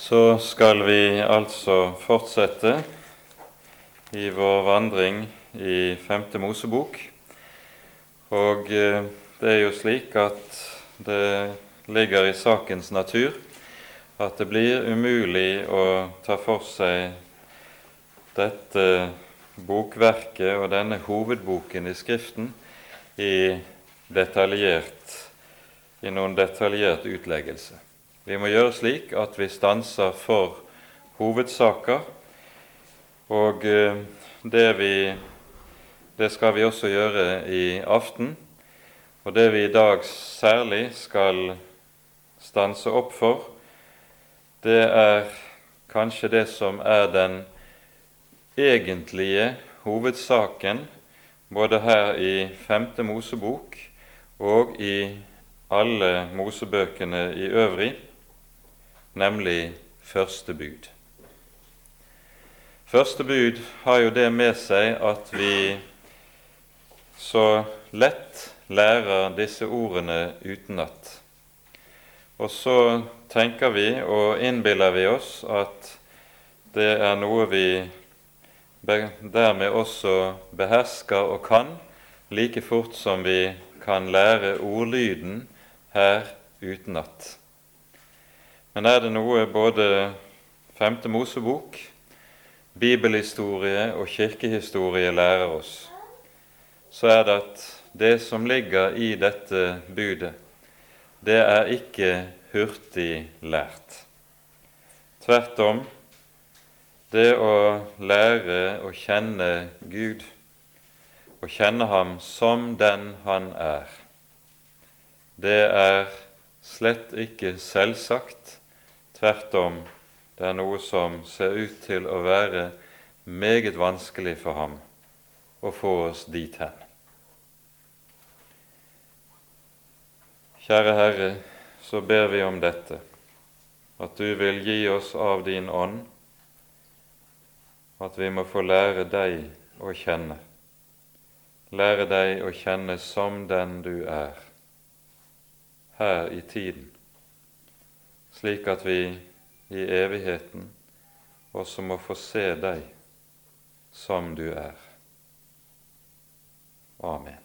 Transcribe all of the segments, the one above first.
Så skal vi altså fortsette i vår vandring i Femte Mosebok. Og eh, det er jo slik at det ligger i sakens natur at det blir umulig å ta for seg dette bokverket og denne hovedboken i Skriften i, i noen detaljert utleggelse. Vi må gjøre slik at vi stanser for hovedsaker, og eh, det, vi, det skal vi også gjøre i aften. Og det vi i dag særlig skal stanse opp for, det er kanskje det som er den egentlige hovedsaken både her i Femte Mosebok og i alle Mosebøkene i øvrig, nemlig første bud. Første bud har jo det med seg at vi så lett lærer disse ordene utenat. Og så tenker vi og innbiller vi oss at det er noe vi dermed også behersker og kan, like fort som vi kan lære ordlyden her utenat. Men er det noe både Femte Mosebok, bibelhistorie og kirkehistorie lærer oss, så er det at det som ligger i dette budet, det er ikke hurtig lært. Tvert om det å lære å kjenne Gud, å kjenne Ham som den Han er, det er slett ikke selvsagt. Tvert om, det er noe som ser ut til å være meget vanskelig for ham å få oss dit hen. Kjære Herre, så ber vi om dette, at du vil gi oss av din ånd at vi må få lære deg å kjenne, lære deg å kjenne som den du er, her i tiden, slik at vi i evigheten også må få se deg som du er. Amen.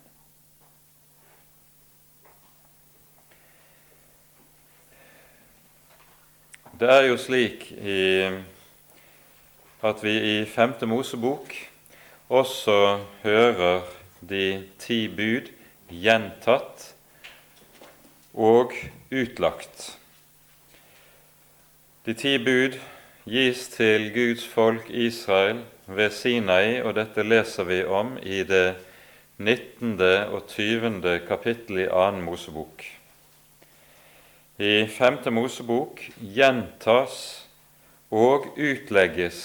Det er jo slik i at vi i Femte Mosebok også hører de ti bud gjentatt og utlagt. De ti bud gis til Guds folk Israel ved Sinai, og dette leser vi om i det 19. og 20. kapittel i 2. Mosebok. I Femte Mosebok gjentas og utlegges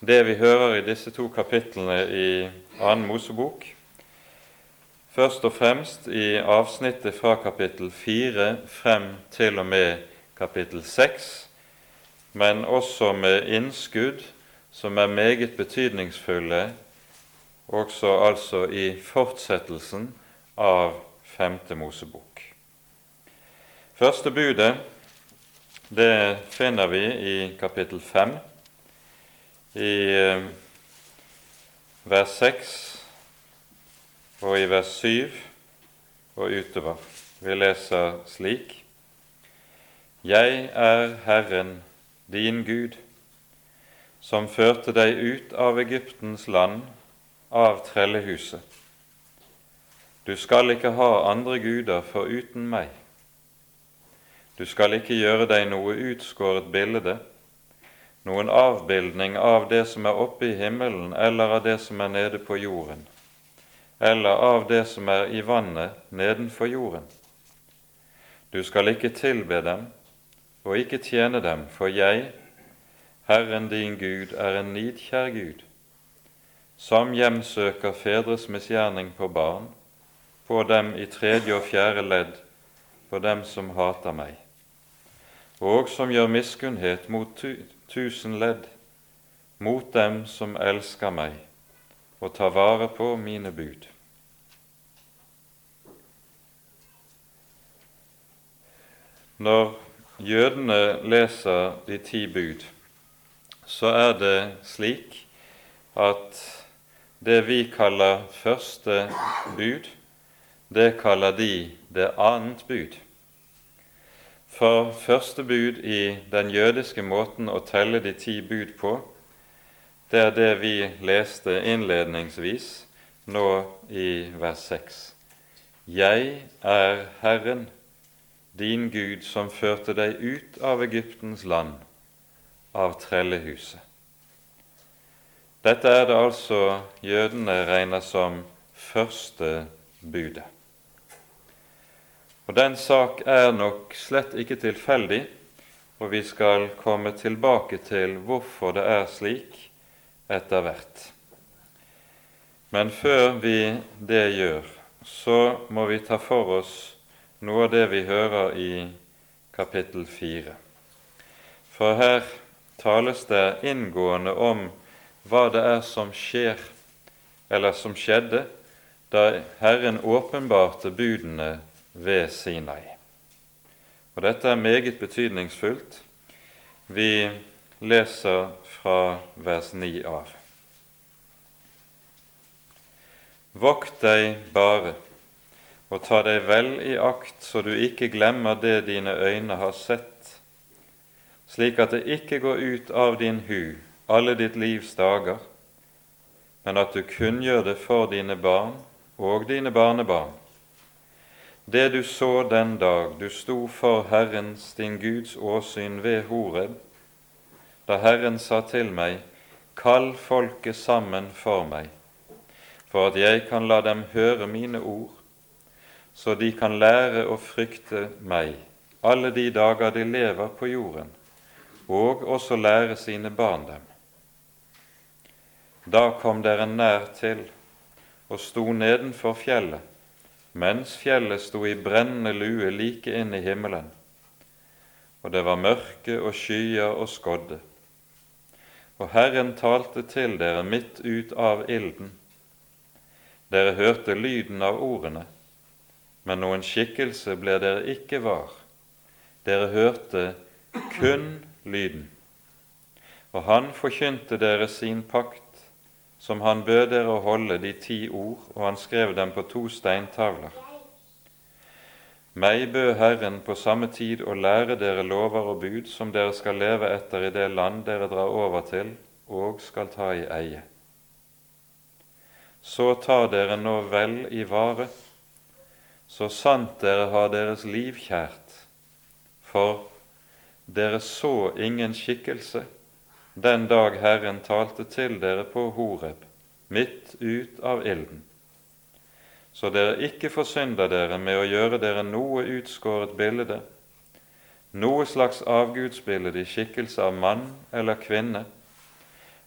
det vi hører i disse to kapitlene i annen Mosebok, først og fremst i avsnittet fra kapittel 4 frem til og med kapittel 6, men også med innskudd som er meget betydningsfulle, også altså i fortsettelsen av Femte Mosebok. Første budet det finner vi i kapittel 5 i eh, vers 6 og i vers 7 og utover. Vi leser slik.: Jeg er Herren, din Gud, som førte deg ut av Egyptens land, av trellehuset. Du skal ikke ha andre guder foruten meg. Du skal ikke gjøre deg noe utskåret bilde noen avbildning av det som er oppe i himmelen, eller av det som er nede på jorden, eller av det som er i vannet nedenfor jorden. Du skal ikke tilbe dem og ikke tjene dem, for jeg, Herren din Gud, er en nidkjær Gud, som hjemsøker fedres misgjerning på barn, på dem i tredje og fjerde ledd, på dem som hater meg, og som gjør miskunnhet mot tusen ledd mot dem som elsker meg og tar vare på mine bud. Når jødene leser de ti bud, så er det slik at det vi kaller første bud, det kaller de det annet bud. For første bud i den jødiske måten å telle de ti bud på, det er det vi leste innledningsvis nå i vers 6. Jeg er Herren, din Gud, som førte deg ut av Egyptens land, av trellehuset. Dette er det altså jødene regner som første budet. Og Den sak er nok slett ikke tilfeldig, og vi skal komme tilbake til hvorfor det er slik etter hvert. Men før vi det gjør, så må vi ta for oss noe av det vi hører i kapittel 4. For her tales det inngående om hva det er som skjer, eller som skjedde, da Herren åpenbarte budene ved Sinai. Og Dette er meget betydningsfullt. Vi leser fra vers 9 av. Vokt deg bare og ta deg vel i akt, så du ikke glemmer det dine øyne har sett, slik at det ikke går ut av din hu alle ditt livs dager, men at du kunngjør det for dine barn og dine barnebarn. Det du så den dag du sto for Herrens, din Guds åsyn ved Horeb, da Herren sa til meg, Kall folket sammen for meg, for at jeg kan la dem høre mine ord, så de kan lære å frykte meg alle de dager de lever på jorden, og også lære sine barn dem. Da kom dere nær til og sto nedenfor fjellet, mens fjellet sto i brennende lue like inn i himmelen, og det var mørke og skyer og skodde. Og Herren talte til dere midt ut av ilden. Dere hørte lyden av ordene, men noen skikkelse ble dere ikke var. Dere hørte kun lyden. Og han forkynte dere sin pakt som han bød dere å holde de ti ord, og han skrev dem på to steintavler. Meg bød Herren på samme tid å lære dere lover og bud som dere skal leve etter i det land dere drar over til og skal ta i eie. Så tar dere nå vel i vare, så sant dere har deres liv kjært, for dere så ingen skikkelse den dag Herren talte til dere på Horeb, midt ut av ilden, så dere ikke forsynder dere med å gjøre dere noe utskåret bilde, noe slags avgudsbilde i skikkelse av mann eller kvinne,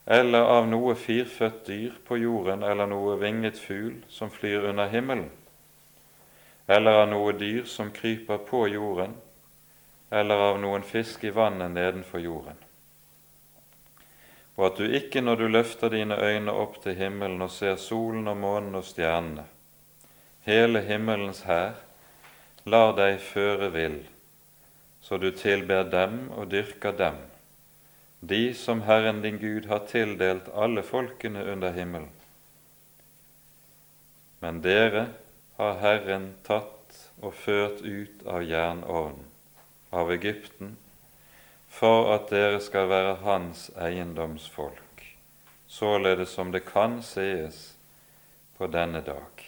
eller av noe firfødt dyr på jorden eller noe vinget fugl som flyr under himmelen, eller av noe dyr som kryper på jorden, eller av noen fisk i vannet nedenfor jorden og at du ikke, når du løfter dine øyne opp til himmelen og ser solen og månen og stjernene, hele himmelens hær, lar deg føre vill, så du tilber dem og dyrker dem, de som Herren din Gud har tildelt alle folkene under himmelen. Men dere har Herren tatt og ført ut av jernovnen, av Egypten, for at dere skal være hans eiendomsfolk, således som det kan sees på denne dag.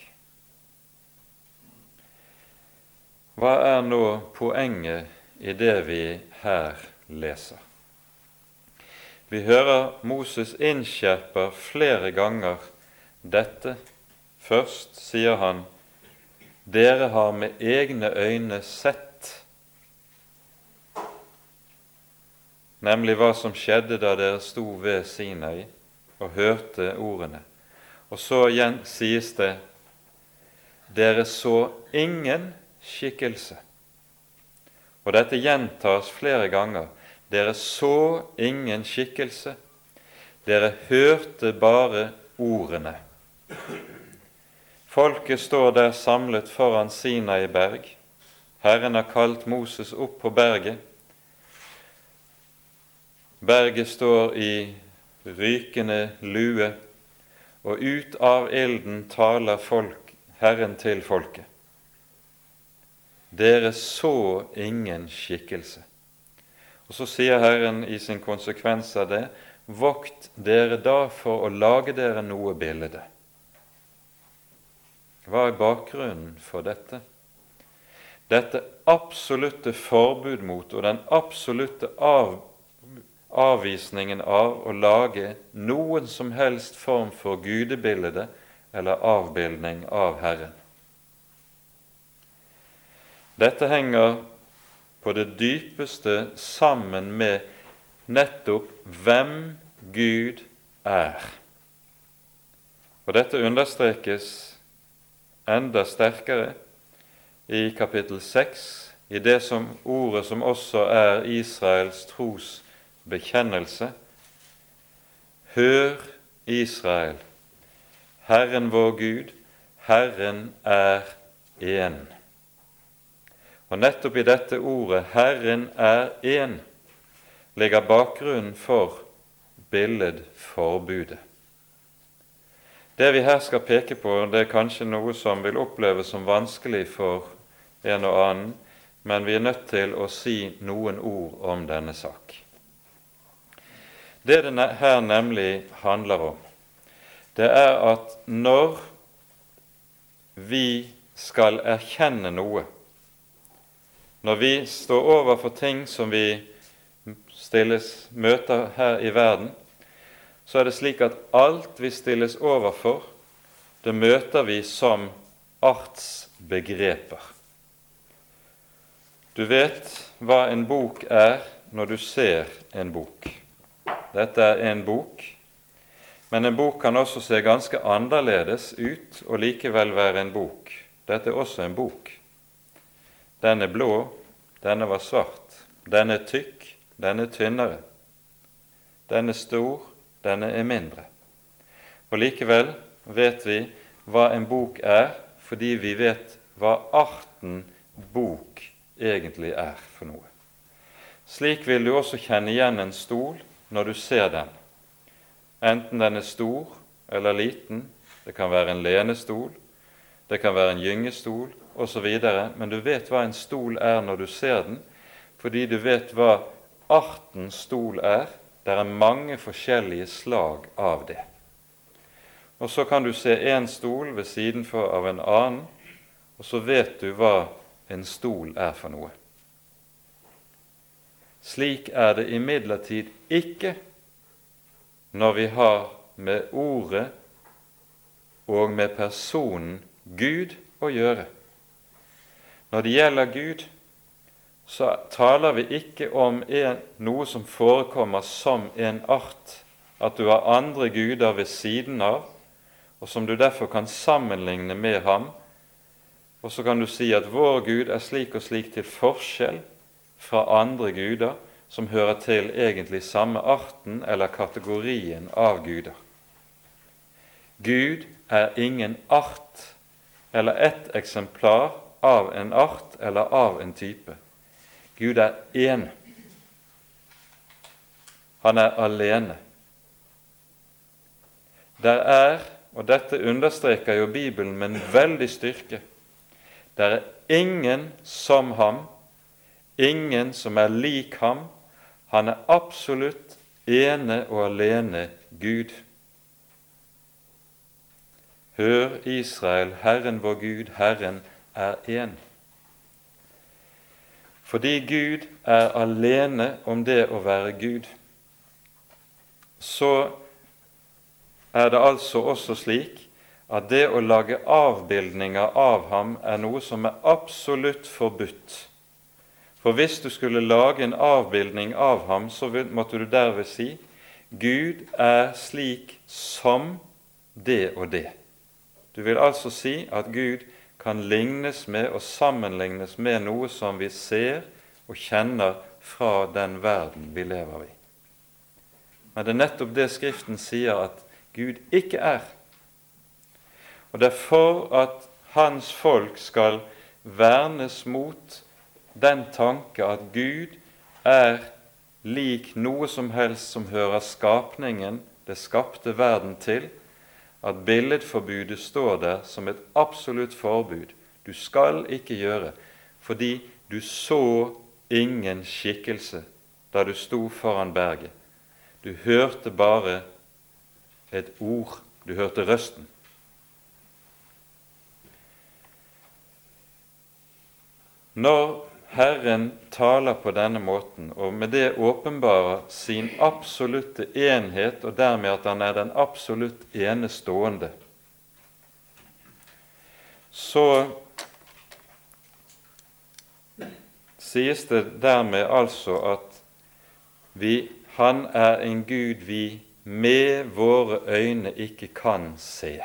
Hva er nå poenget i det vi her leser? Vi hører Moses innskjerper flere ganger dette. Først sier han, 'Dere har med egne øyne sett' nemlig hva som skjedde da dere sto ved Sinai og hørte ordene. Og så igjen sies det dere så ingen skikkelse. Og dette gjentas flere ganger. Dere så ingen skikkelse. Dere hørte bare ordene. Folket står der samlet foran Sinai berg. Herren har kalt Moses opp på berget Berget står i rykende lue, og ut av ilden taler folk, Herren til folket. Dere så ingen skikkelse. Og Så sier Herren i sin konsekvens av det, vokt dere da for å lage dere noe bilde. Hva er bakgrunnen for dette? Dette absolutte forbud mot og den absolutte av, avvisningen av å lage noen som helst form for gudebilde eller avbildning av Herren. Dette henger på det dypeste sammen med nettopp hvem Gud er. Og dette understrekes enda sterkere i kapittel 6, i det som ordet som også er Israels trosbekjennelse. Hør, Israel, Herren vår Gud, Herren er én. Og nettopp i dette ordet 'Herren er én' ligger bakgrunnen for billedforbudet. Det vi her skal peke på, det er kanskje noe som vil oppleves som vanskelig for en og annen, men vi er nødt til å si noen ord om denne sak. Det det her nemlig handler om, det er at når vi skal erkjenne noe, når vi står overfor ting som vi stilles, møter her i verden, så er det slik at alt vi stilles overfor, det møter vi som artsbegreper. Du vet hva en bok er når du ser en bok. Dette er en bok, men en bok kan også se ganske annerledes ut og likevel være en bok. Dette er også en bok. Den er blå, denne var svart. Den er tykk, den er tynnere. Den er stor, denne er mindre. Og likevel vet vi hva en bok er, fordi vi vet hva arten bok egentlig er for noe. Slik vil du også kjenne igjen en stol når du ser den, enten den er stor eller liten. Det kan være en lenestol, det kan være en gyngestol, osv., men du vet hva en stol er når du ser den, fordi du vet hva arten stol er. Det er mange forskjellige slag av det. Og så kan du se én stol ved siden av en annen, og så vet du hva en stol er for noe. Slik er det imidlertid ikke når vi har med ordet og med personen Gud å gjøre. Når det gjelder Gud, så taler vi ikke om en, noe som forekommer som en art, at du har andre guder ved siden av, og som du derfor kan sammenligne med ham. Og så kan du si at vår Gud er slik og slik til forskjell fra andre guder som hører til egentlig samme arten eller kategorien av guder. Gud er ingen art eller ett eksemplar av en art eller av en type. Gud er én. Han er alene. Der er, og dette understreker jo Bibelen med en veldig styrke, der er ingen som ham, ingen som er lik ham. Han er absolutt ene og alene Gud. Hør, Israel, Herren vår Gud, Herren er én. Fordi Gud er alene om det å være Gud, så er det altså også slik at det å lage avbildninger av ham er noe som er absolutt forbudt. For hvis du skulle lage en avbildning av ham, så måtte du derved si Gud er slik som det og det. Du vil altså si at Gud kan lignes med og sammenlignes med noe som vi ser og kjenner fra den verden vi lever i. Men det er nettopp det Skriften sier at Gud ikke er. Og det er for at hans folk skal vernes mot den tanke at Gud er lik noe som helst som hører skapningen, det skapte verden, til, at billedforbudet står der som et absolutt forbud. Du skal ikke gjøre, fordi du så ingen skikkelse da du sto foran berget. Du hørte bare et ord, du hørte røsten. Når Herren taler på denne måten, og med det åpenbarer sin absolutte enhet, og dermed at han er den absolutt enestående, så sies det dermed altså at vi, han er en Gud vi med våre øyne ikke kan se.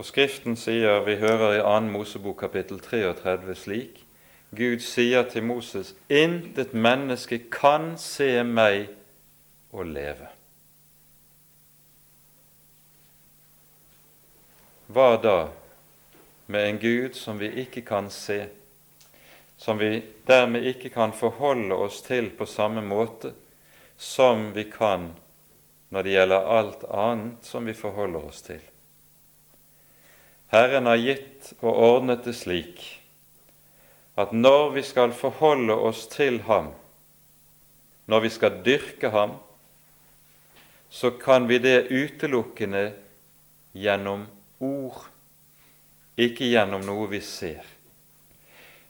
Og Skriften sier, vi hører i 2. Mosebok kapittel 33 slik Gud sier til Moses, 'Intet menneske kan se meg og leve'. Hva da med en Gud som vi ikke kan se, som vi dermed ikke kan forholde oss til på samme måte som vi kan når det gjelder alt annet som vi forholder oss til? Herren har gitt og ordnet det slik at når vi skal forholde oss til Ham, når vi skal dyrke Ham, så kan vi det utelukkende gjennom ord, ikke gjennom noe vi ser.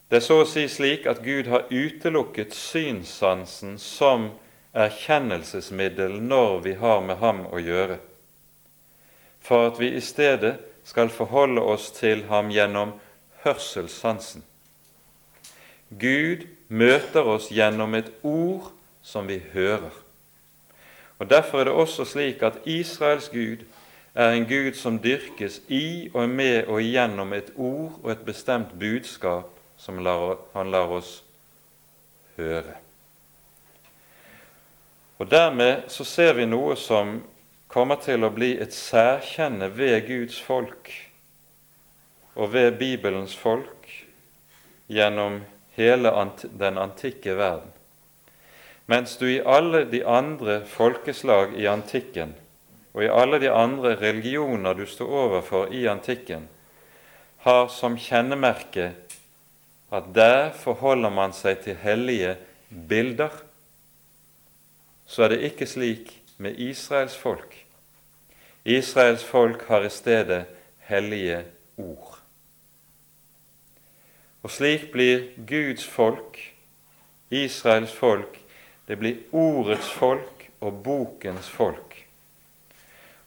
Det er så å si slik at Gud har utelukket synssansen som erkjennelsesmiddel når vi har med Ham å gjøre, for at vi i stedet skal forholde oss til ham gjennom hørselssansen. Gud møter oss gjennom et ord som vi hører. Og Derfor er det også slik at Israels Gud er en Gud som dyrkes i og med og gjennom et ord og et bestemt budskap som han lar oss høre. Og Dermed så ser vi noe som kommer til å bli et særkjenne ved Guds folk og ved Bibelens folk gjennom hele den antikke verden. Mens du i alle de andre folkeslag i antikken og i alle de andre religioner du står overfor i antikken, har som kjennemerke at der forholder man seg til hellige bilder, så er det ikke slik med Israels folk. Israels folk har i stedet hellige ord. Og slik blir Guds folk, Israels folk, det blir ordets folk og bokens folk.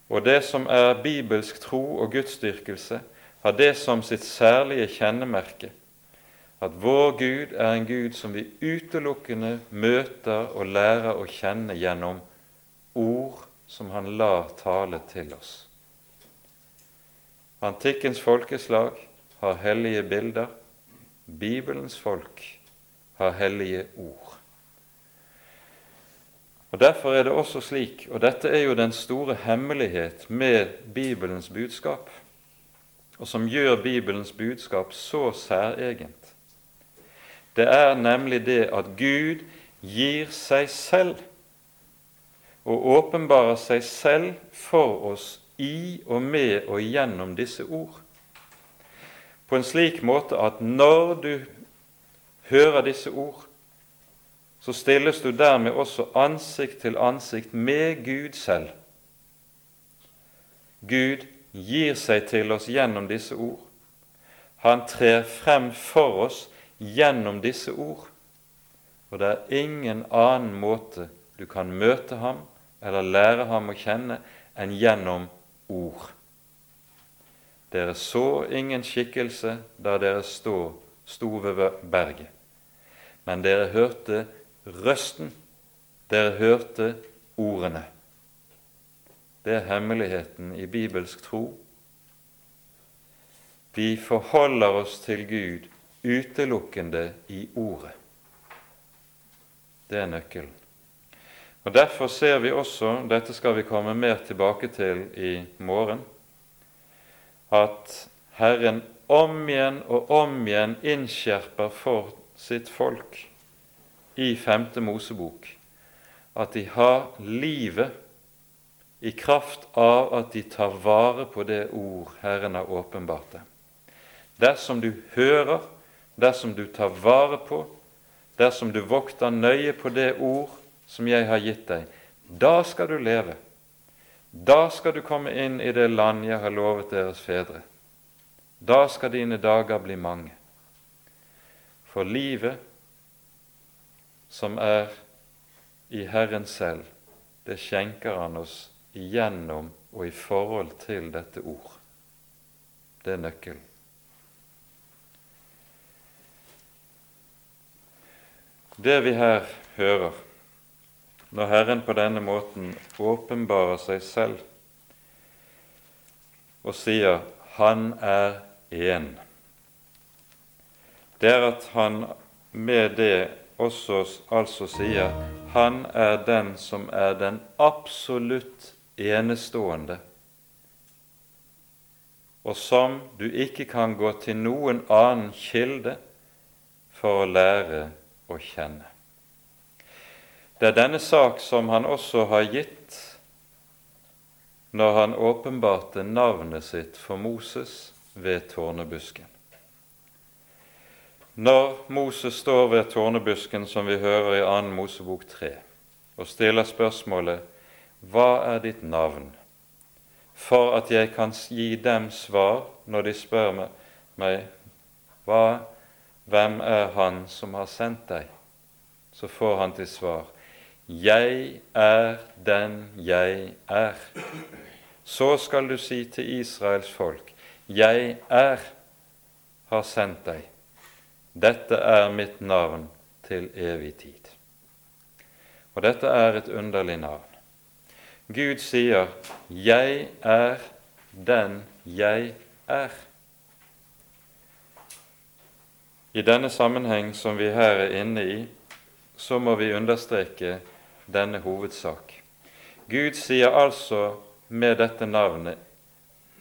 Og det som er bibelsk tro og gudsdyrkelse, har det som sitt særlige kjennemerke at vår Gud er en Gud som vi utelukkende møter og lærer å kjenne gjennom ord som han lar tale til oss. Antikkens folkeslag har hellige bilder, Bibelens folk har hellige ord. Og Derfor er det også slik, og dette er jo den store hemmelighet med Bibelens budskap, og som gjør Bibelens budskap så særegent. Det er nemlig det at Gud gir seg selv og åpenbarer seg selv for oss i og med og gjennom disse ord. På en slik måte at når du hører disse ord, så stilles du dermed også ansikt til ansikt med Gud selv. Gud gir seg til oss gjennom disse ord. Han trer frem for oss gjennom disse ord. Og det er ingen annen måte du kan møte ham eller lære ham å kjenne enn gjennom ord. Dere så ingen skikkelse da dere stå, sto ved berget, men dere hørte røsten, dere hørte ordene. Det er hemmeligheten i bibelsk tro. Vi forholder oss til Gud utelukkende i Ordet. Det er nøkkelen. Og Derfor ser vi også, dette skal vi komme mer tilbake til i morgen, at Herren om igjen og om igjen innskjerper for sitt folk i femte Mosebok at de har livet i kraft av at de tar vare på det ord Herren har åpenbart dem. Dersom du hører, dersom du tar vare på, dersom du vokter nøye på det ord som jeg har gitt deg, da skal du leve. Da skal du komme inn i det land jeg har lovet deres fedre. Da skal dine dager bli mange. For livet som er i Herren selv, det skjenker Han oss igjennom og i forhold til dette ord. Det er nøkkelen. Det vi her hører, når Herren på denne måten åpenbarer seg selv og sier 'Han er én', det er at han med det også altså sier 'Han er den som er den absolutt enestående', og som du ikke kan gå til noen annen kilde for å lære å kjenne. Det er denne sak som han også har gitt når han åpenbarte navnet sitt for Moses ved tårnebusken. Når Moses står ved tårnebusken, som vi hører i 2. Mosebok 3, og stiller spørsmålet 'Hva er ditt navn?' for at jeg kan gi dem svar når de spør meg hva, 'Hvem er Han som har sendt deg?' så får han til svar 'Jeg er den jeg er'. Så skal du si til Israels folk 'Jeg er har sendt deg'. Dette er mitt navn til evig tid. Og dette er et underlig navn. Gud sier 'Jeg er den jeg er'. I denne sammenheng som vi her er inne i, så må vi understreke denne hovedsak. Gud sier altså med dette navnet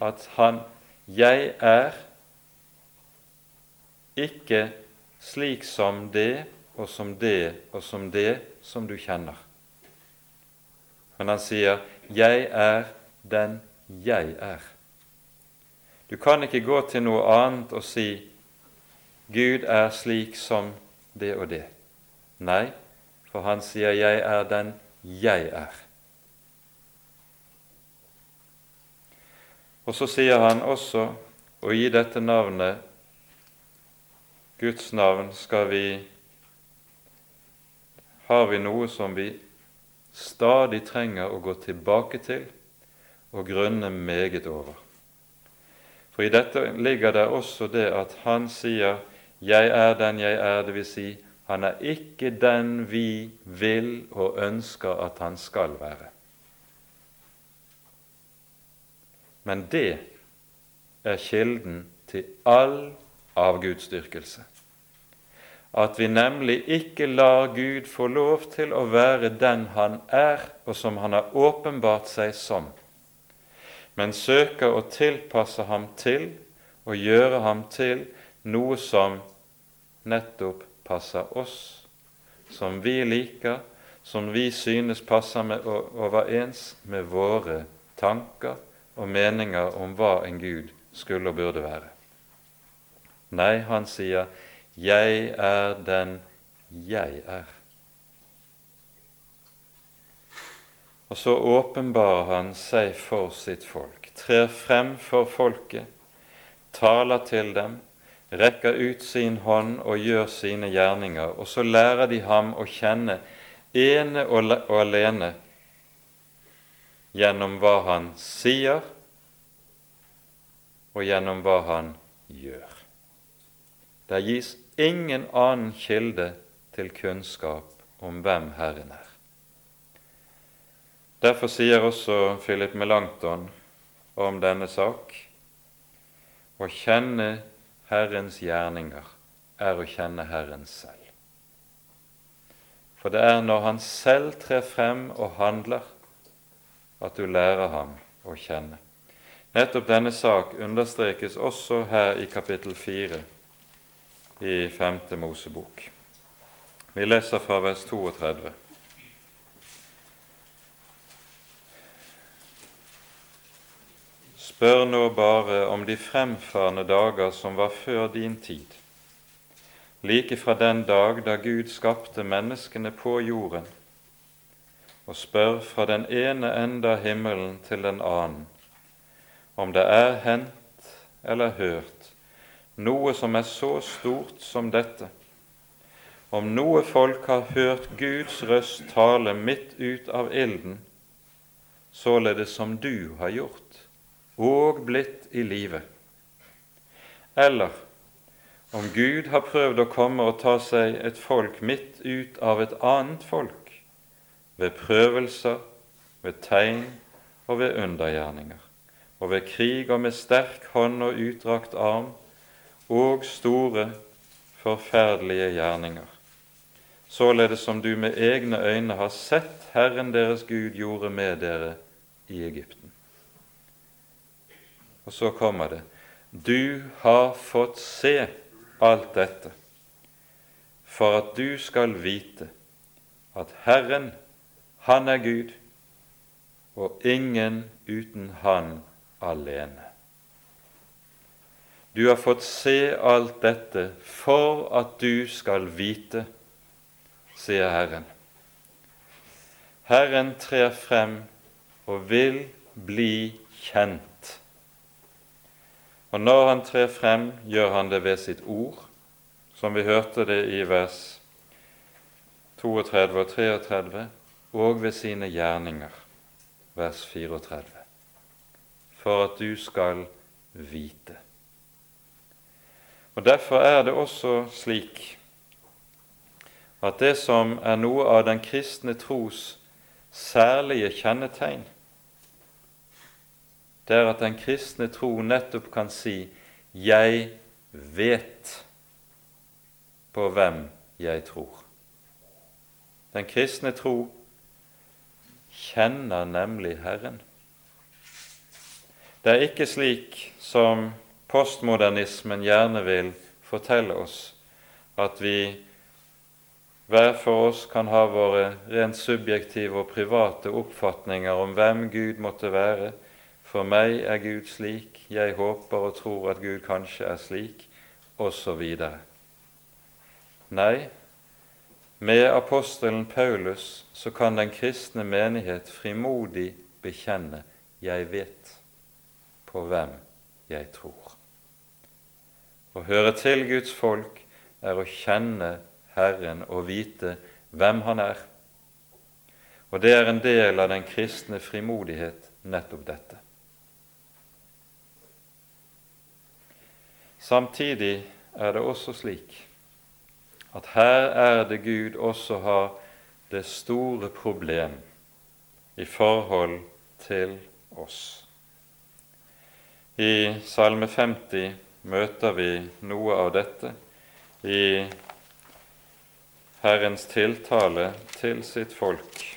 at han 'Jeg er' ikke slik som det og som det og som det som du kjenner. Men han sier 'Jeg er den jeg er'. Du kan ikke gå til noe annet og si 'Gud er slik som det og det'. Nei, for han sier 'Jeg er den jeg er'. Og så sier han også og i dette navnet, Guds navn, skal vi har vi noe som vi stadig trenger å gå tilbake til og grunne meget over. For i dette ligger det også det at han sier 'Jeg er den jeg er', dvs. Si, han er ikke den vi vil og ønsker at han skal være. Men det er kilden til all avgudsdyrkelse. At vi nemlig ikke lar Gud få lov til å være den han er, og som han har åpenbart seg som, men søker å tilpasse ham til og gjøre ham til noe som nettopp passer oss, som vi liker, som vi synes passer med, overens med våre tanker og meninger om hva en Gud skulle og burde være. Nei, han sier 'Jeg er den jeg er'. Og så åpenbarer han seg for sitt folk, trer frem for folket, taler til dem, rekker ut sin hånd og gjør sine gjerninger. Og så lærer de ham å kjenne ene og alene gjennom hva han sier, og gjennom hva han gjør. Det gis ingen annen kilde til kunnskap om hvem Herren er. Derfor sier også Philip Melanchthon om denne sak å kjenne Herrens gjerninger er å kjenne Herren selv. For det er når Han selv trer frem og handler, at du lærer ham å kjenne. Nettopp denne sak understrekes også her i kapittel 4 i femte Mosebok. Vi leser fra vers 32. Spør nå bare om de fremfarende dager som var før din tid, like fra den dag da Gud skapte menneskene på jorden, og spør fra den ene enda himmelen til den annen, om det er hendt eller hørt noe som er så stort som dette, om noe folk har hørt Guds røst tale midt ut av ilden, således som du har gjort, og blitt i live. Eller om Gud har prøvd å komme og ta seg et folk midt ut av et annet folk, ved prøvelser, ved tegn og ved undergjerninger, og ved krig og med sterk hånd og utdrakt arm og store, forferdelige gjerninger, således som du med egne øyne har sett Herren deres Gud gjorde med dere i Egypten. Og så kommer det Du har fått se alt dette for at du skal vite at Herren, Han er Gud, og ingen uten Han alene. Du har fått se alt dette for at du skal vite, sier Herren. Herren trer frem og vil bli kjent. Og når han trer frem, gjør han det ved sitt ord, som vi hørte det i vers 32 og 33, og ved sine gjerninger, vers 34, for at du skal vite. Og Derfor er det også slik at det som er noe av den kristne tros særlige kjennetegn, det er at den kristne tro nettopp kan si 'Jeg vet på hvem jeg tror'. Den kristne tro kjenner nemlig Herren. Det er ikke slik som postmodernismen gjerne vil fortelle oss at vi hver for oss kan ha våre rent subjektive og private oppfatninger om hvem Gud måtte være. For meg er Gud slik, jeg håper og tror at Gud kanskje er slik, osv. Nei, med apostelen Paulus så kan den kristne menighet frimodig bekjenne 'Jeg vet på hvem jeg tror'. Å høre til Guds folk er å kjenne Herren og vite hvem Han er. Og det er en del av den kristne frimodighet, nettopp dette. Samtidig er det også slik at her er det Gud også har det store problem i forhold til oss. I Salme 50 møter vi noe av dette i Herrens tiltale til sitt folk.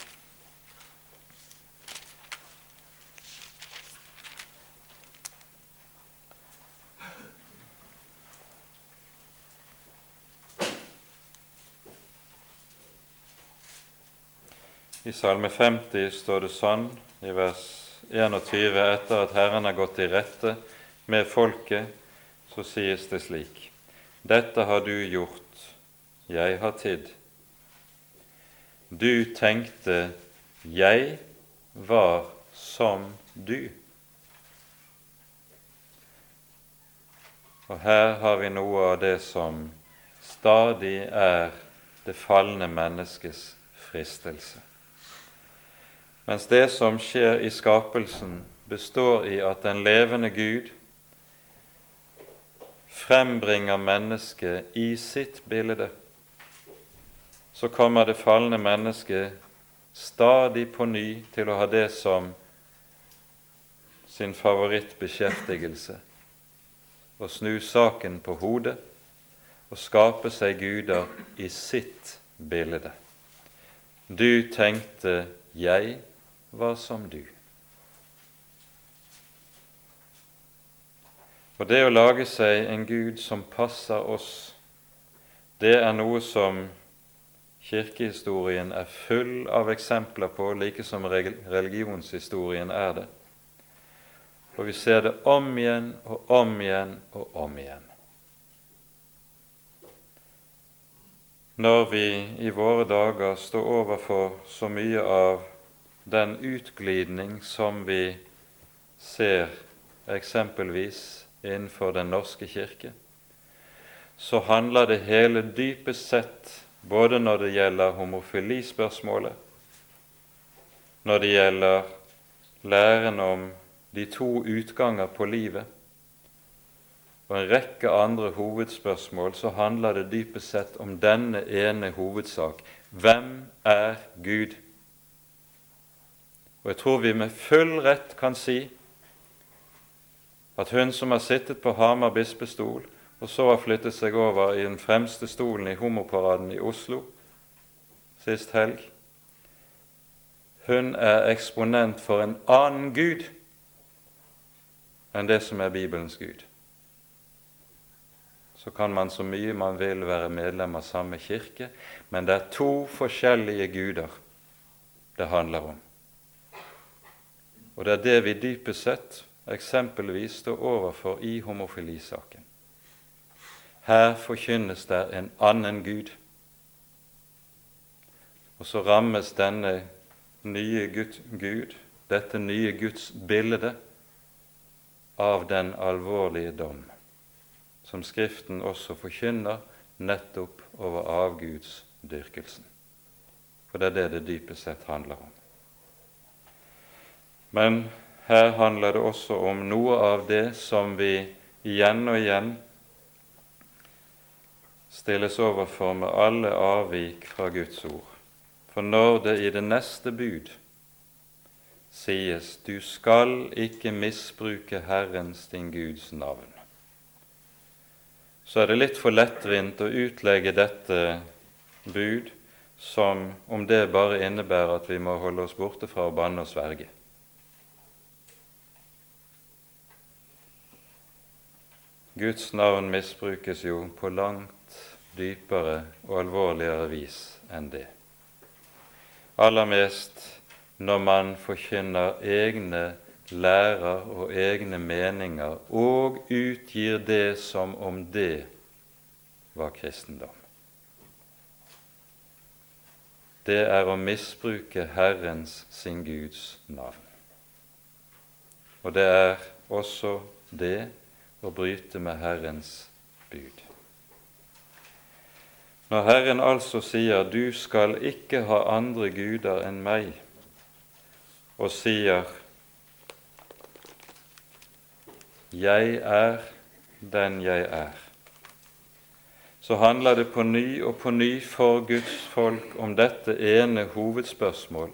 I Salme 50 står det sånn i vers 21 etter at Herren har gått i rette med folket så sies det slik:" Dette har du gjort, jeg har tid. Du tenkte, jeg var som du. Og her har vi noe av det som stadig er det falne menneskes fristelse. Mens det som skjer i skapelsen, består i at den levende Gud frembringer mennesket i sitt bilde, så kommer det falne mennesket stadig på ny til å ha det som sin favorittbeskjeftigelse å snu saken på hodet og skape seg guder i sitt bilde. Du tenkte 'jeg var som du'. Og det å lage seg en Gud som passer oss, det er noe som kirkehistorien er full av eksempler på, like som religionshistorien er det. Og vi ser det om igjen og om igjen og om igjen. Når vi i våre dager står overfor så mye av den utglidning som vi ser eksempelvis innenfor Den norske kirke, så handler det hele dypest sett både når det gjelder homofilispørsmålet, når det gjelder læren om de to utganger på livet, og en rekke andre hovedspørsmål, så handler det dypest sett om denne ene hovedsak hvem er Gud? Og jeg tror vi med full rett kan si at hun som har sittet på Hamar bispestol, og så har flyttet seg over i den fremste stolen i homoparaden i Oslo sist helg, hun er eksponent for en annen Gud enn det som er Bibelens Gud. Så kan man så mye man vil være medlem av samme kirke, men det er to forskjellige guder det handler om. Og det er det vi dypest sett eksempelvis står overfor i homofilisaken. Her forkynnes det en annen Gud. Og så rammes denne nye Gud, dette nye Guds bilde, av den alvorlige dom, som Skriften også forkynner nettopp over avgudsdyrkelsen. For det er det det dypest sett handler om. Men her handler det også om noe av det som vi igjen og igjen stilles overfor med alle avvik fra Guds ord. For når det i det neste bud sies 'Du skal ikke misbruke Herrens din Guds navn', så er det litt for lettvint å utlegge dette bud som om det bare innebærer at vi må holde oss borte fra å banne og sverge. Guds navn misbrukes jo på langt dypere og alvorligere vis enn det. Aller mest når man forkynner egne lærer og egne meninger og utgir det som om det var kristendom. Det er å misbruke Herrens, sin Guds, navn. Og det er også det å bryte med Herrens bud. Når Herren altså sier 'du skal ikke ha andre guder enn meg', og sier 'Jeg er den jeg er', så handler det på ny og på ny for Guds folk om dette ene hovedspørsmål.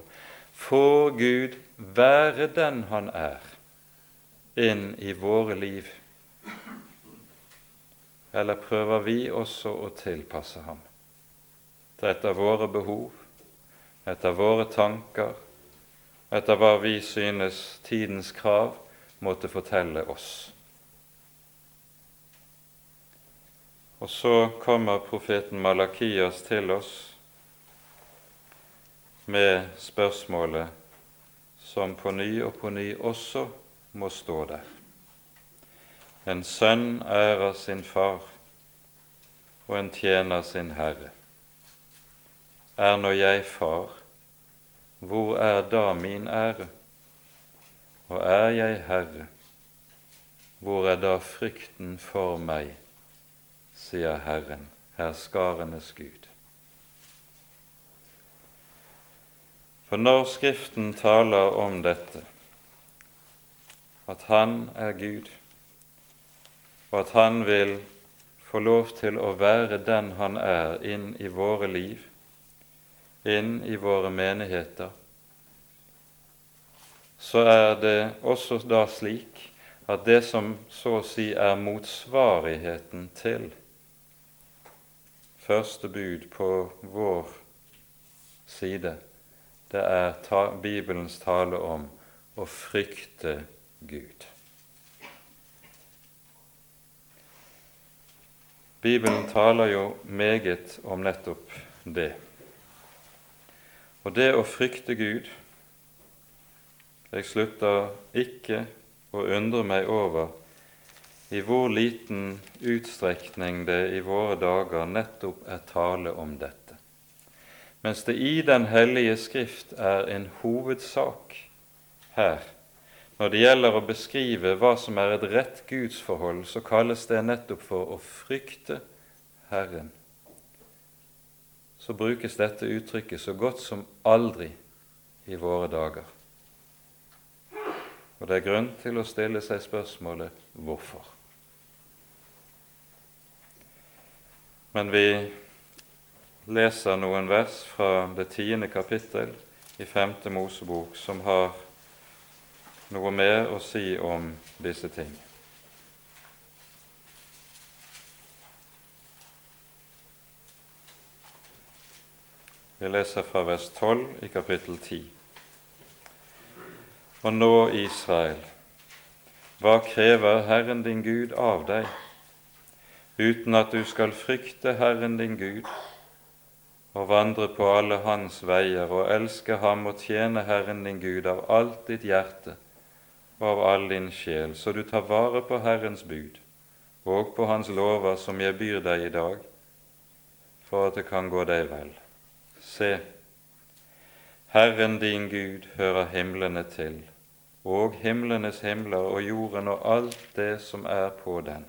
Får Gud være den Han er, inn i våre liv? Eller prøver vi også å tilpasse ham etter våre behov, etter våre tanker, etter hva vi synes tidens krav måtte fortelle oss. Og så kommer profeten Malakias til oss med spørsmålet som på ny og på ny også må stå der. En sønn ærer sin far, og en tjener sin herre. Er nå jeg far, hvor er da min ære? Og er jeg herre, hvor er da frykten for meg, sier Herren, herskarenes Gud. For når Skriften taler om dette, at Han er Gud, og at Han vil få lov til å være den Han er inn i våre liv, inn i våre menigheter, så er det også da slik at det som så å si er motsvarigheten til første bud på vår side, det er ta Bibelens tale om å frykte Gud. Bibelen taler jo meget om nettopp det. Og det å frykte Gud Jeg slutter ikke å undre meg over i hvor liten utstrekning det i våre dager nettopp er tale om dette. Mens det i Den hellige Skrift er en hovedsak her når det gjelder å beskrive hva som er et rett gudsforhold, så kalles det nettopp for å frykte Herren. Så brukes dette uttrykket så godt som aldri i våre dager. Og det er grunn til å stille seg spørsmålet hvorfor. Men vi leser noen vers fra det tiende kapittel i femte Mosebok som har noe mer å si om disse ting. Vi leser fra vers 12 i kapittel 10. Og nå, Israel, hva krever Herren din Gud av deg, uten at du skal frykte Herren din Gud og vandre på alle hans veier og elske ham og tjene Herren din Gud av alt ditt hjerte og av all din sjel, så du tar vare på Herrens bud og på Hans lover som jeg byr deg i dag, for at det kan gå deg vel. Se, Herren din Gud hører himlene til, og himlenes himler og jorden og alt det som er på den.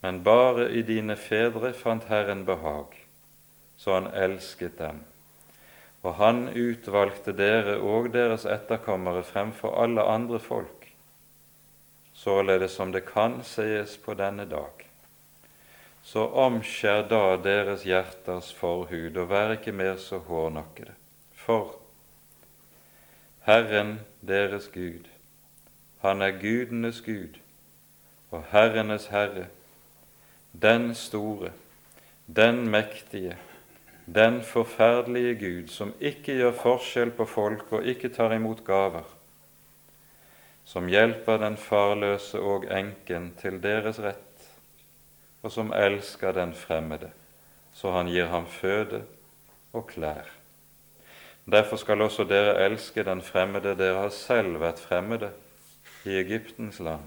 Men bare i dine fedre fant Herren behag, så han elsket dem og han utvalgte dere og deres etterkommere fremfor alle andre folk, således som det kan sies på denne dag. Så omskjær da deres hjerters forhud, og vær ikke mer så hårnakkede. For Herren deres Gud, han er gudenes Gud og herrenes Herre, den store, den mektige, den forferdelige Gud som ikke gjør forskjell på folk og ikke tar imot gaver, som hjelper den farløse og enken til deres rett, og som elsker den fremmede, så han gir ham føde og klær. Derfor skal også dere elske den fremmede, dere har selv vært fremmede i Egyptens land.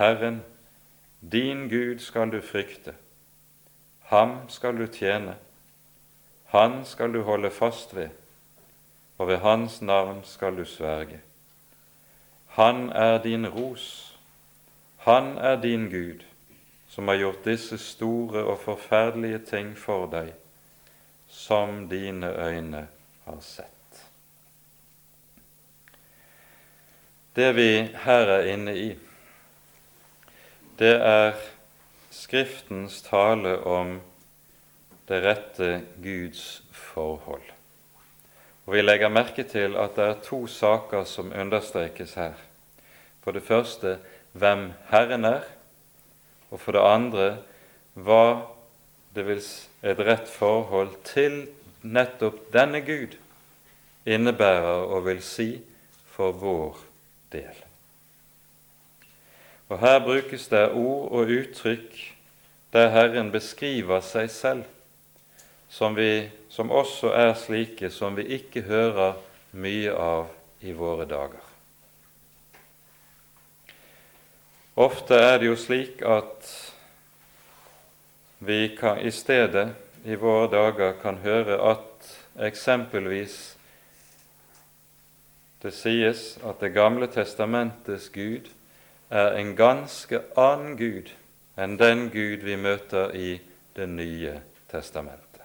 Herren, din Gud skal du frykte, Ham skal du tjene, han skal du holde fast ved, og ved hans navn skal du sverge. Han er din ros, han er din Gud, som har gjort disse store og forferdelige ting for deg, som dine øyne har sett. Det vi her er inne i, det er Skriftens tale om det rette Guds forhold. Og Vi legger merke til at det er to saker som understrekes her. For det første hvem Herren er, og for det andre hva det vil et rett forhold til nettopp denne Gud innebærer og vil si for vår del. Og Her brukes det ord og uttrykk der Herren beskriver seg selv som, vi, som også er slike som vi ikke hører mye av i våre dager. Ofte er det jo slik at vi kan, i stedet i våre dager kan høre at eksempelvis det sies at Det gamle testamentets Gud er en ganske annen Gud enn den Gud vi møter i Det nye testamentet.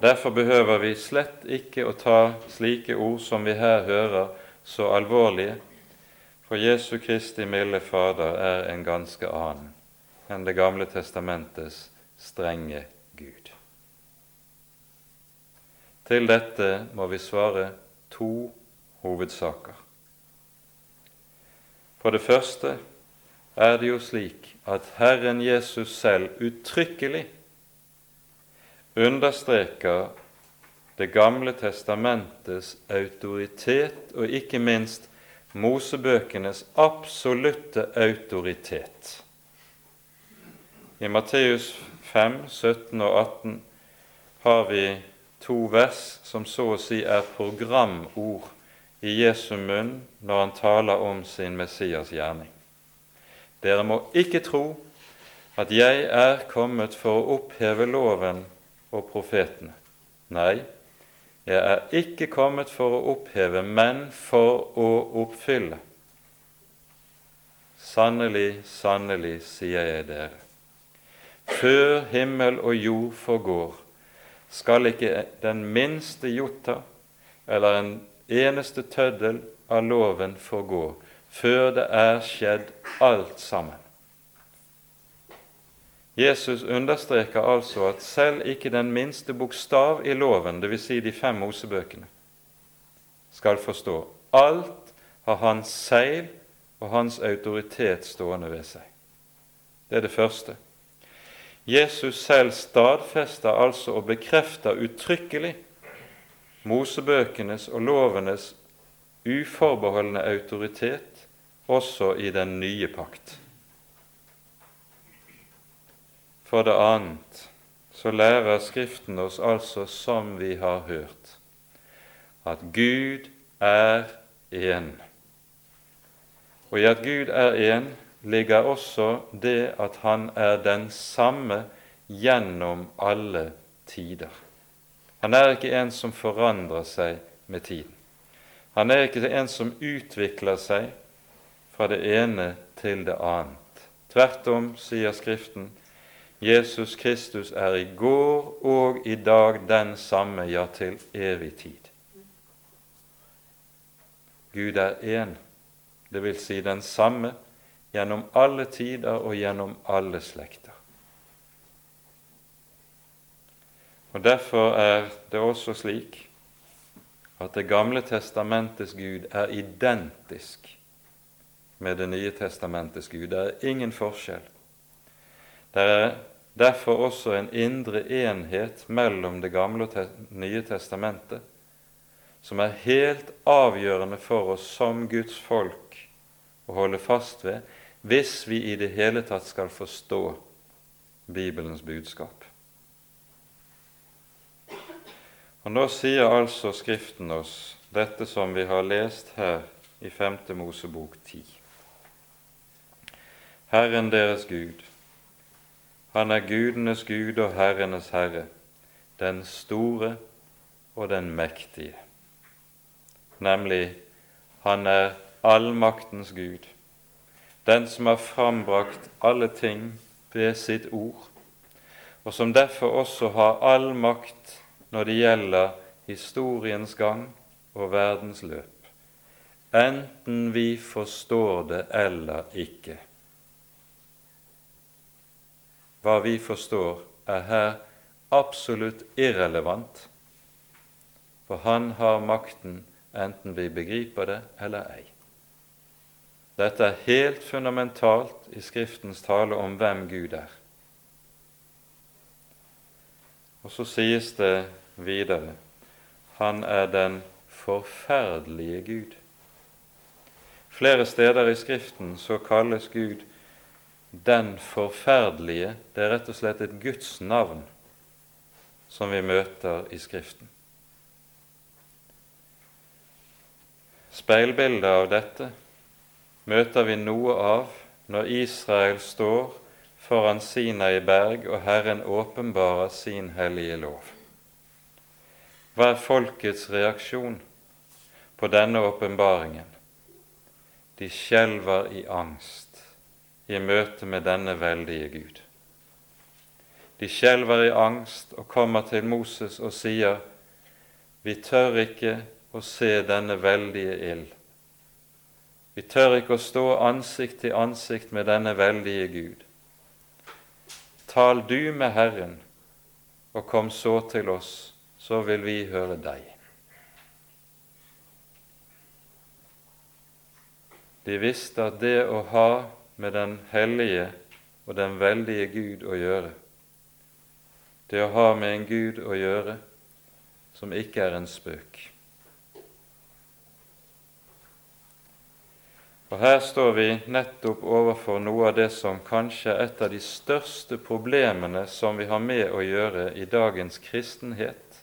Derfor behøver vi slett ikke å ta slike ord som vi her hører, så alvorlige, for Jesu Kristi milde Fader er en ganske annen enn Det gamle testamentets strenge Gud. Til dette må vi svare to hovedsaker. For det første er det jo slik at Herren Jesus selv uttrykkelig understreker Det gamle testamentets autoritet og ikke minst Mosebøkenes absolutte autoritet. I Matteus 5, 17 og 18 har vi to vers som så å si er programord i Jesu munn når han taler om sin Messias gjerning. Dere må ikke tro at jeg er kommet for å oppheve loven og profetene. Nei, jeg er ikke kommet for å oppheve, men for å oppfylle. Sannelig, sannelig, sier jeg dere. Før himmel og jord forgår, skal ikke den minste jota eller en eneste tøddel av loven forgå, før det er skjedd alt sammen. Jesus understreker altså at selv ikke den minste bokstav i loven, dvs. Si de fem Mosebøkene, skal forstå. Alt har hans seil og hans autoritet stående ved seg. Det er det første. Jesus selv stadfester altså og bekrefter uttrykkelig Mosebøkenes og lovenes uforbeholdne autoritet også i den nye pakt. For det annet så lærer Skriften oss altså, som vi har hørt, at Gud er én. Og i at Gud er én ligger også det at Han er den samme gjennom alle tider. Han er ikke en som forandrer seg med tiden. Han er ikke en som utvikler seg fra det ene til det annet. Tvert om, sier Skriften, Jesus Kristus er i går og i dag den samme, ja, til evig tid. Gud er én, vil si den samme gjennom alle tider og gjennom alle slekter. Og Derfor er det også slik at Det gamle testamentets Gud er identisk med Det nye testamentets Gud. Det er ingen forskjell. Det er derfor også en indre enhet mellom Det gamle og det nye testamentet, som er helt avgjørende for oss som Guds folk å holde fast ved hvis vi i det hele tatt skal forstå Bibelens budskap. Og Nå sier altså Skriften oss dette som vi har lest her i 5. Mosebok 10. Herren deres Gud, han er gudenes Gud og herrenes herre, den store og den mektige. Nemlig, han er allmaktens Gud, den som har frambrakt alle ting ved sitt ord, og som derfor også har all makt når det gjelder historiens gang og verdens løp, enten vi forstår det eller ikke. Hva vi forstår, er her absolutt irrelevant, for han har makten enten vi begriper det eller ei. Dette er helt fundamentalt i Skriftens tale om hvem Gud er. Og så sies det videre han er den forferdelige Gud. Flere steder i Skriften så kalles Gud den forferdelige, det er rett og slett et Guds navn som vi møter i Skriften. Speilbildet av dette møter vi noe av når Israel står foran Sinai berg og Herren åpenbarer sin hellige lov. Hva er folkets reaksjon på denne åpenbaringen? De skjelver i angst i møte med denne veldige Gud. De skjelver i angst og kommer til Moses og sier, vi tør ikke å se denne veldige ild. Vi tør ikke å stå ansikt til ansikt med denne veldige Gud. Tal du med Herren, og kom så til oss, så vil vi høre deg. De visste at det å ha med den hellige og den veldige Gud å gjøre. Det å ha med en Gud å gjøre som ikke er en spøk. Og Her står vi nettopp overfor noe av det som kanskje er et av de største problemene som vi har med å gjøre i dagens kristenhet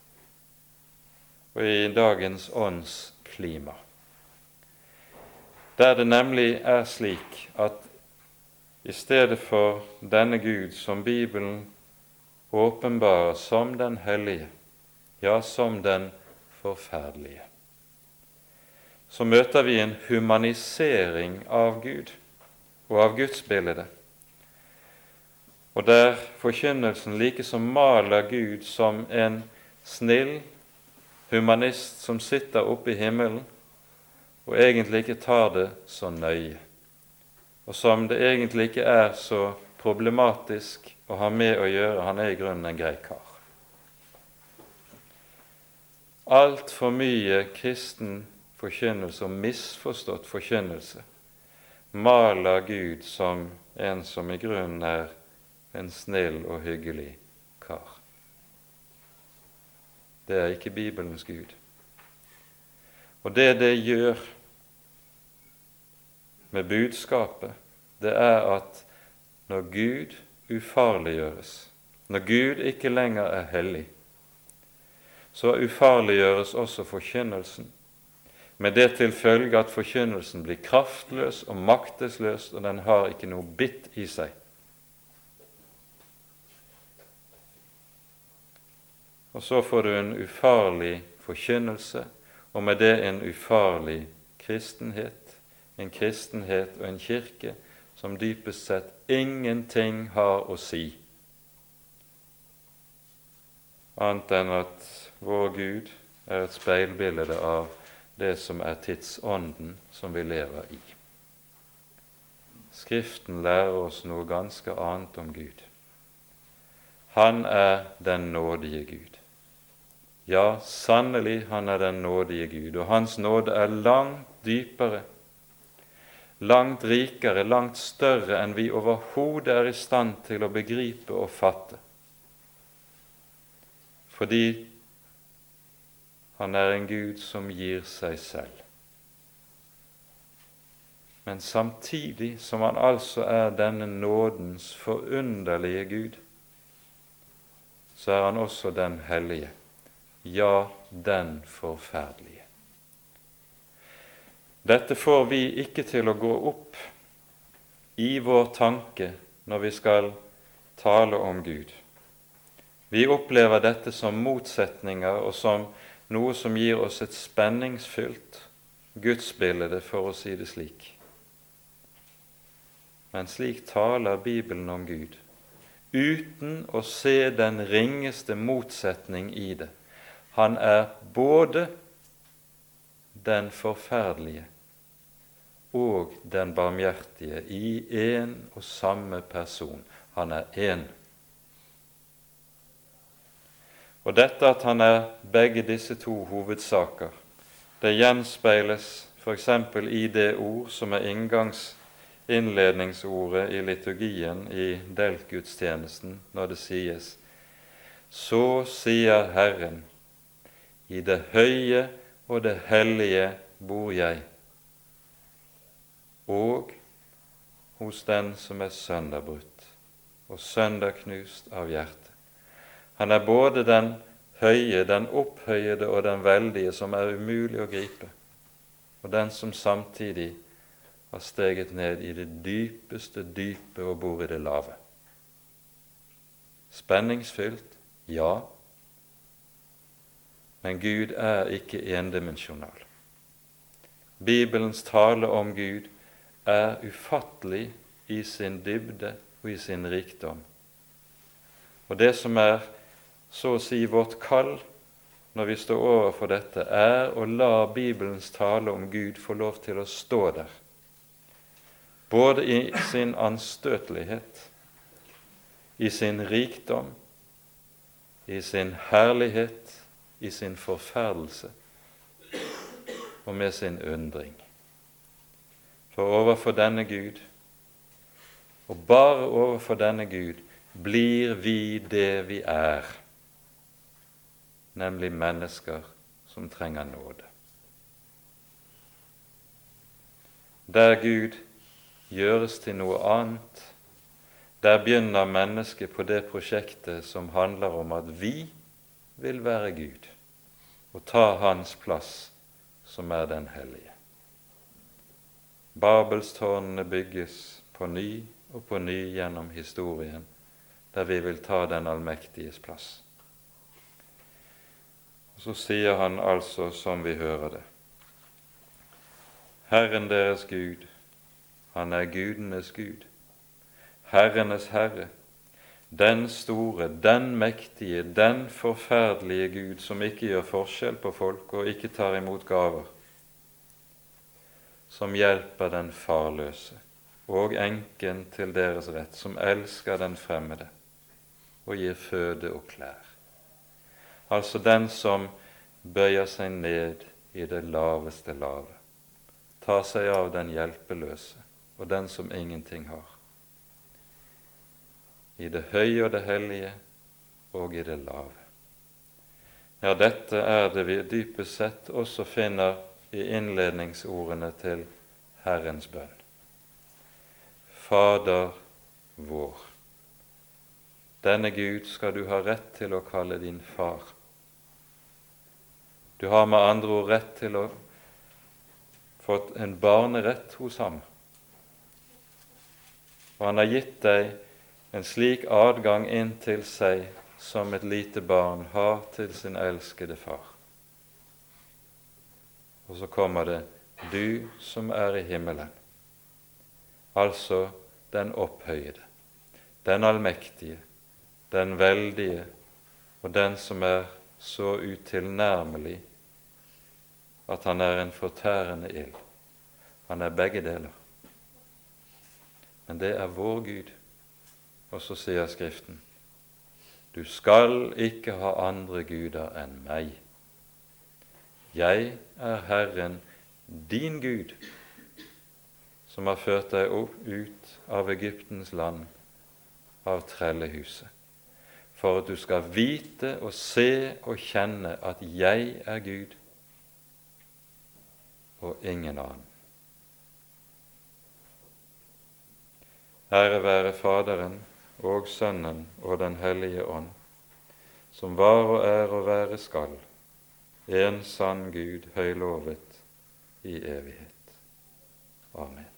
og i dagens åndsklima. Der det nemlig er slik at i stedet for denne Gud som Bibelen åpenbarer som den hellige, ja, som den forferdelige, så møter vi en humanisering av Gud og av gudsbildet. Og der forkynnelsen likesom maler Gud som en snill humanist som sitter oppe i himmelen og egentlig ikke tar det så nøye, og som det egentlig ikke er så problematisk å ha med å gjøre. Han er i grunnen en grei kar. Altfor mye kristen forkynnelse og misforstått forkynnelse maler Gud som en som i grunnen er en snill og hyggelig kar. Det er ikke Bibelens Gud. Og det det gjør med budskapet, det er at når Gud ufarliggjøres, når Gud ikke lenger er hellig, så ufarliggjøres også forkynnelsen med det til følge at forkynnelsen blir kraftløs og maktesløs, og den har ikke noe bitt i seg. Og så får du en ufarlig forkynnelse, og med det en ufarlig kristenhet, en kristenhet og en kirke som dypest sett ingenting har å si, annet enn at vår Gud er et speilbilde av det som er tidsånden som vi lever i. Skriften lærer oss noe ganske annet om Gud. Han er den nådige Gud. Ja, sannelig, han er den nådige Gud, og hans nåde er langt dypere, langt rikere, langt større enn vi overhodet er i stand til å begripe og fatte. Fordi han er en Gud som gir seg selv. Men samtidig som han altså er denne nådens forunderlige Gud, så er han også den hellige, ja, den forferdelige. Dette får vi ikke til å gå opp i vår tanke når vi skal tale om Gud. Vi opplever dette som motsetninger og som noe som gir oss et spenningsfylt gudsbilde, for å si det slik. Men slik taler Bibelen om Gud, uten å se den ringeste motsetning i det. Han er både den forferdelige og den barmhjertige i én og samme person. Han er én. Og dette at han er begge disse to hovedsaker, det gjenspeiles f.eks. i det ord som er inngangs innledningsordet i liturgien i deltgudstjenesten, når det sies Så sier Herren, i det høye og det hellige bor jeg, og hos den som er sønderbrutt og sønderknust av hjertet. Han er både den høye, den opphøyede og den veldige, som er umulig å gripe, og den som samtidig har steget ned i det dypeste dype og bor i det lave. Spenningsfylt, ja, men Gud er ikke endimensjonal. Bibelens tale om Gud er ufattelig i sin dybde og i sin rikdom. Og det som er så å si vårt kall når vi står overfor dette, er å la Bibelens tale om Gud få lov til å stå der, både i sin anstøtelighet, i sin rikdom, i sin herlighet, i sin forferdelse og med sin undring. For overfor denne Gud, og bare overfor denne Gud, blir vi det vi er nemlig mennesker som trenger nåde. der Gud gjøres til noe annet, der begynner mennesket på det prosjektet som handler om at vi vil være Gud og ta Hans plass, som er den hellige. Babelstårnene bygges på ny og på ny gjennom historien, der vi vil ta den allmektiges plass. Så sier han altså som vi hører det. Herren deres Gud, han er gudenes Gud, herrenes Herre, den store, den mektige, den forferdelige Gud som ikke gjør forskjell på folk og ikke tar imot gaver, som hjelper den farløse og enken til deres rett, som elsker den fremmede og gir føde og klær. Altså den som bøyer seg ned i det laveste lave, tar seg av den hjelpeløse og den som ingenting har. I det høye og det hellige og i det lave. Ja, dette er det vi dypest sett også finner i innledningsordene til Herrens bønn. Fader vår. Denne Gud skal du ha rett til å kalle din far. Du har med andre ord rett til å få en barnerett hos ham. Og han har gitt deg en slik adgang inn til seg som et lite barn har til sin elskede far. Og så kommer det du som er i himmelen altså den opphøyede, den allmektige, den veldige og den som er så utilnærmelig at han er en fortærende ild. Han er begge deler. Men det er vår Gud. Og så sier Skriften du skal ikke ha andre guder enn meg. Jeg er Herren, din Gud, som har ført deg ut av Egyptens land, av trellehuset, for at du skal vite og se og kjenne at jeg er Gud og ingen annen. Ære være Faderen og Sønnen og Den hellige ånd, som var og er og være skal, en sann Gud høylovet i evighet. Amen.